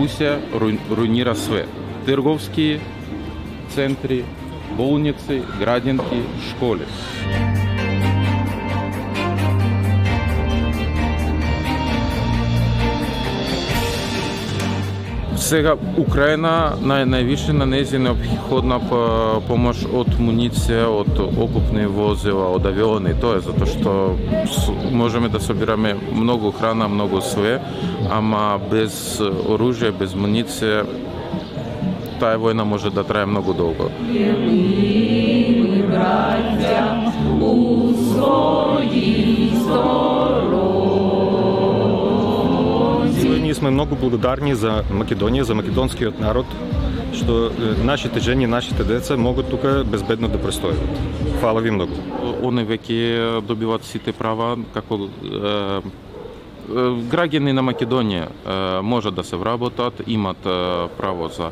Руссия руйнира свет. Тырговские центры, больницы, градинки, школи. Сега Украина на највише на нези необходна помош од муниција, од окупни возила, од авиони, тоа е затоа што можеме да собираме многу храна, многу све, ама без оружје, без муниција таа војна може да трае многу долго. у ние сме многу благодарни за Македонија, за македонскиот народ, што нашите жени, нашите деца могат тука безбедно да престојат. Фала ви многу. Они веќе добиваат сите права како граѓани на Македонија можат да се вработат, имат право за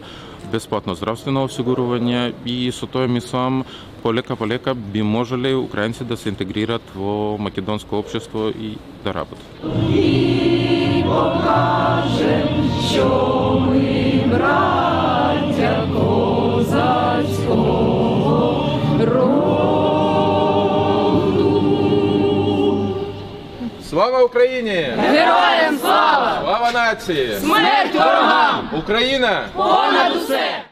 бесплатно здравствено осигурување и со тоа мислам полека полека би можеле украинци да се интегрират во македонско општество и да работат. Слава Україні! Героям слава! Слава нації! Смерть ворогам! Україна! Понад усе!